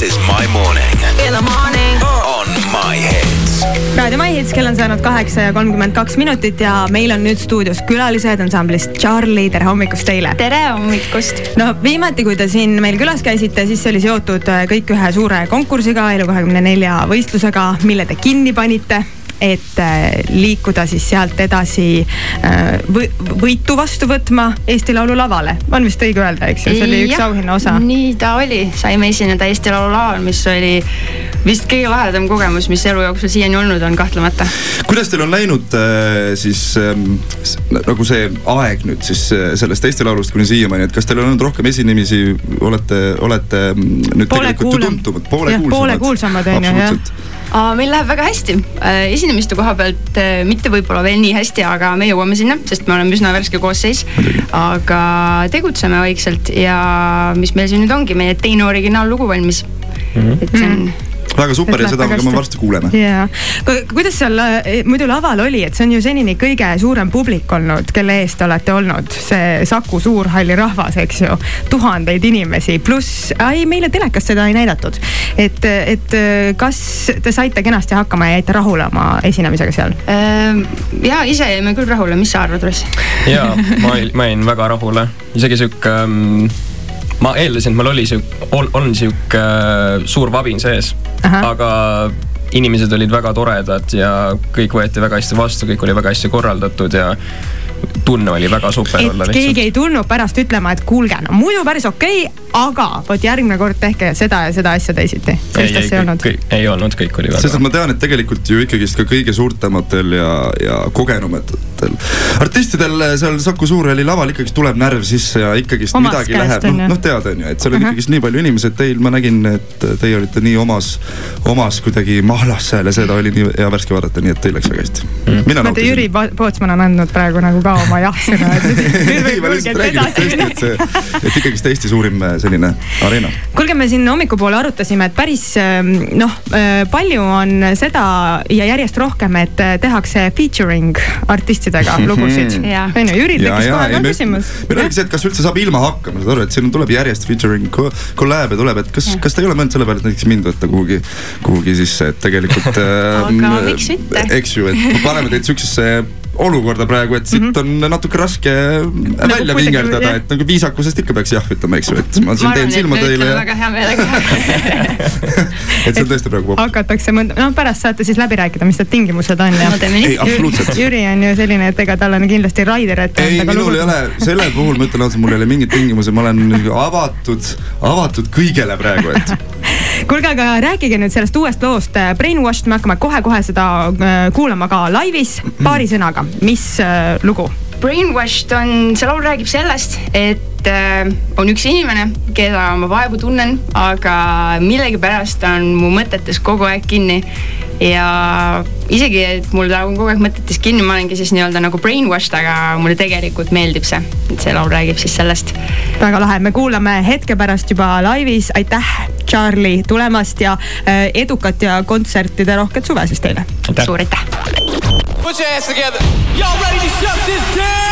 This is my morning. In the morning. On My Hits. raadio My Hits, kell on saanud kaheksa ja kolmkümmend kaks minutit ja meil on nüüd stuudios külalised ansamblist Charlie, tere hommikust teile. tere hommikust. no viimati, kui te siin meil külas käisite, siis see oli seotud äh, kõik ühe suure konkursiga, Elu24 võistlusega, mille te kinni panite et äh, liikuda siis sealt edasi äh, võitu vastu võtma Eesti Laulu lavale. on vist õige öelda, eks ju, see oli üks auhinna osa. nii ta oli, saime esineda Eesti Laulu laval, mis oli vist kõige lahedam kogemus, mis elu jooksul siiani olnud on, kahtlemata. kuidas teil on läinud äh, siis ähm, nagu see aeg nüüd siis sellest Eesti Laulust kuni siiamaani, et kas teil on olnud rohkem esinemisi, olete, olete mm, nüüd poole tegelikult kuulem. tuntumad, poole kuulsamad? poole kuulsamad on ju, jah meil läheb väga hästi, esinemiste koha pealt mitte võib-olla veel nii hästi, aga me jõuame sinna, sest me oleme üsna värske koosseis. aga tegutseme vaikselt ja mis meil siin nüüd ongi, meie teine originaallugu valmis mm. -hmm. et see on mm väga super ja seda me ka varsti kuuleme. jaa, kuidas seal eh, muidu laval oli, et see on ju senini kõige suurem publik olnud, kelle eest te olete olnud, see Saku Suurhalli rahvas, eks ju. tuhandeid inimesi, pluss, ei meile telekast seda ei näidatud. et, et kas te saite kenasti hakkama ja jäite rahule oma esinemisega seal? Ehm, ja ise jäime küll rahule, mis sa arvad, Ross? jaa, ma, ma jäin väga rahule, isegi sihuke um ma eeldasin, et mul oli sihuke, on, on sihuke äh, suur vabin sees, aga inimesed olid väga toredad ja kõik võeti väga hästi vastu, kõik oli väga hästi korraldatud ja tunne oli väga super et olla lihtsalt. keegi ei tulnud pärast ütlema, et kuulge, no muidu päris okei okay,, aga vot järgmine kord tehke seda ja seda asja teisiti. sellist asja ei olnud? ei olnud, kõik oli väga. sest et ma tean, et tegelikult ju ikkagist ka kõige suurtematel ja, ja kogenumatel artistidel seal Saku Suurhalli laval ikkagist tuleb närv sisse ja ikkagist omas midagi läheb, noh, noh tead on ju, et seal on uh -huh. ikkagist nii palju inimesi, et teil, ma nägin, et teie olite nii omas, omas kuidagi mahlas seal ja seda oli nii hea värske vaadata, nii et teil läks väga hästi mm.. mina nautisin. Jüri Pootsman on andnud praegu nagu ka oma jah-sõna, et nüüd võib kulgeda edasi. et see, et ikkagist Eesti suurim äh, selline areena. kuulge, me siin hommikupoole arutasime, et päris ähm, noh, äh, palju on seda ja järjest rohkem, et äh, tehakse featuring artistidega lugusid. on ju, Jüril tekkis kohe ka küsimus. meil oligi see, et kas üldse saab ilma hakkama, saad aru, et siin tuleb järjest featuring kolläebe tuleb, et kas, kas te ei ole mõelnud selle peale, et näiteks mind võtta kuhugi, kuhugi sisse, et tegelikult aga miks mitte? eks ju, et paneme teid siuksesse olukorda praegu, et siit mm -hmm. on natuke raske nagu välja vingerdada, et nagu viisakusest ikka peaks jah ütlema, eks ju, et ma siin teen silma teile ja. väga hea meelega et see on tõesti praegu popp. hakatakse mõnda, noh pärast saate siis läbi rääkida, mis need tingimused on ja no,. ei, absoluutselt. Jüri on ju selline, et ega tal on kindlasti Raider anda. ei, minul ei ole, selle puhul ma ütlen ausalt, mul ei ole mingeid tingimusi, ma olen avatud, avatud kõigele praegu, et kuulge, aga rääkige nüüd sellest uuest loost Brainwashed, me hakkame kohe-kohe seda äh, kuulama ka laivis paari sõnaga, mis äh, lugu? Brainwashed on, see laul räägib sellest, et äh, on üks inimene, keda ma vaevu tunnen, aga millegipärast on mu mõtetes kogu aeg kinni. Ja isegi, et mul ta on kogu aeg mõtetes kinni, ma olengi siis nii-öelda nagu brainwashed, aga mulle tegelikult meeldib see. et see laul räägib siis sellest. väga lahe, me kuulame hetke pärast juba laivis, aitäh, Charlie tulemast ja äh, edukat ja kontsertide rohket suve siis teile. suur aitäh. Put your hands together. Y'all ready to shut this down?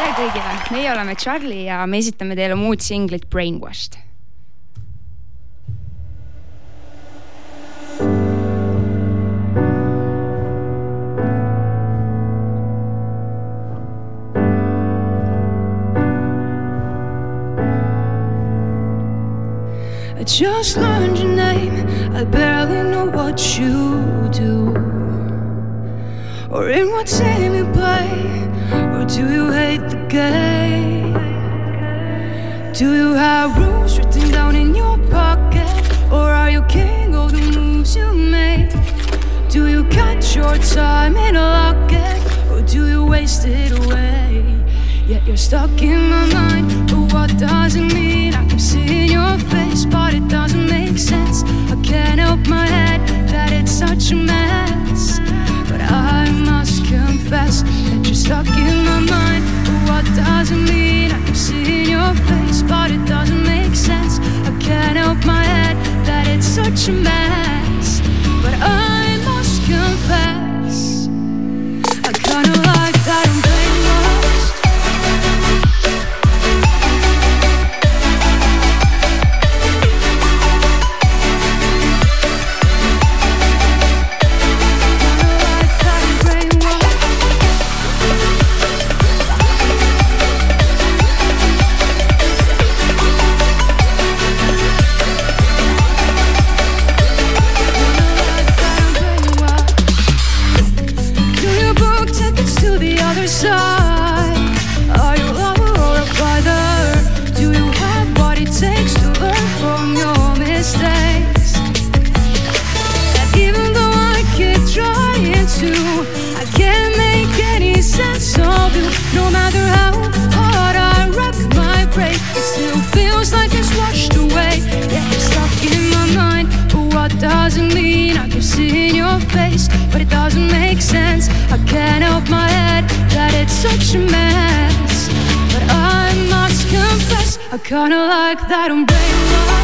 Tere kõigile, meie oleme Charlie ja me esitame teile oma uut singlit Brainwashed I just learned your name. I barely know what you do. Or in what team you play. Or do you hate the game? Do you have rules written down in your pocket? Or are you king of the moves you make? Do you cut your time in a locket? Or do you waste it away? Yet you're stuck in my mind. But what does it mean? I keep seeing your face, 신발 I can't help my head that it's such a mess. But I must confess, I kinda like that umbrella.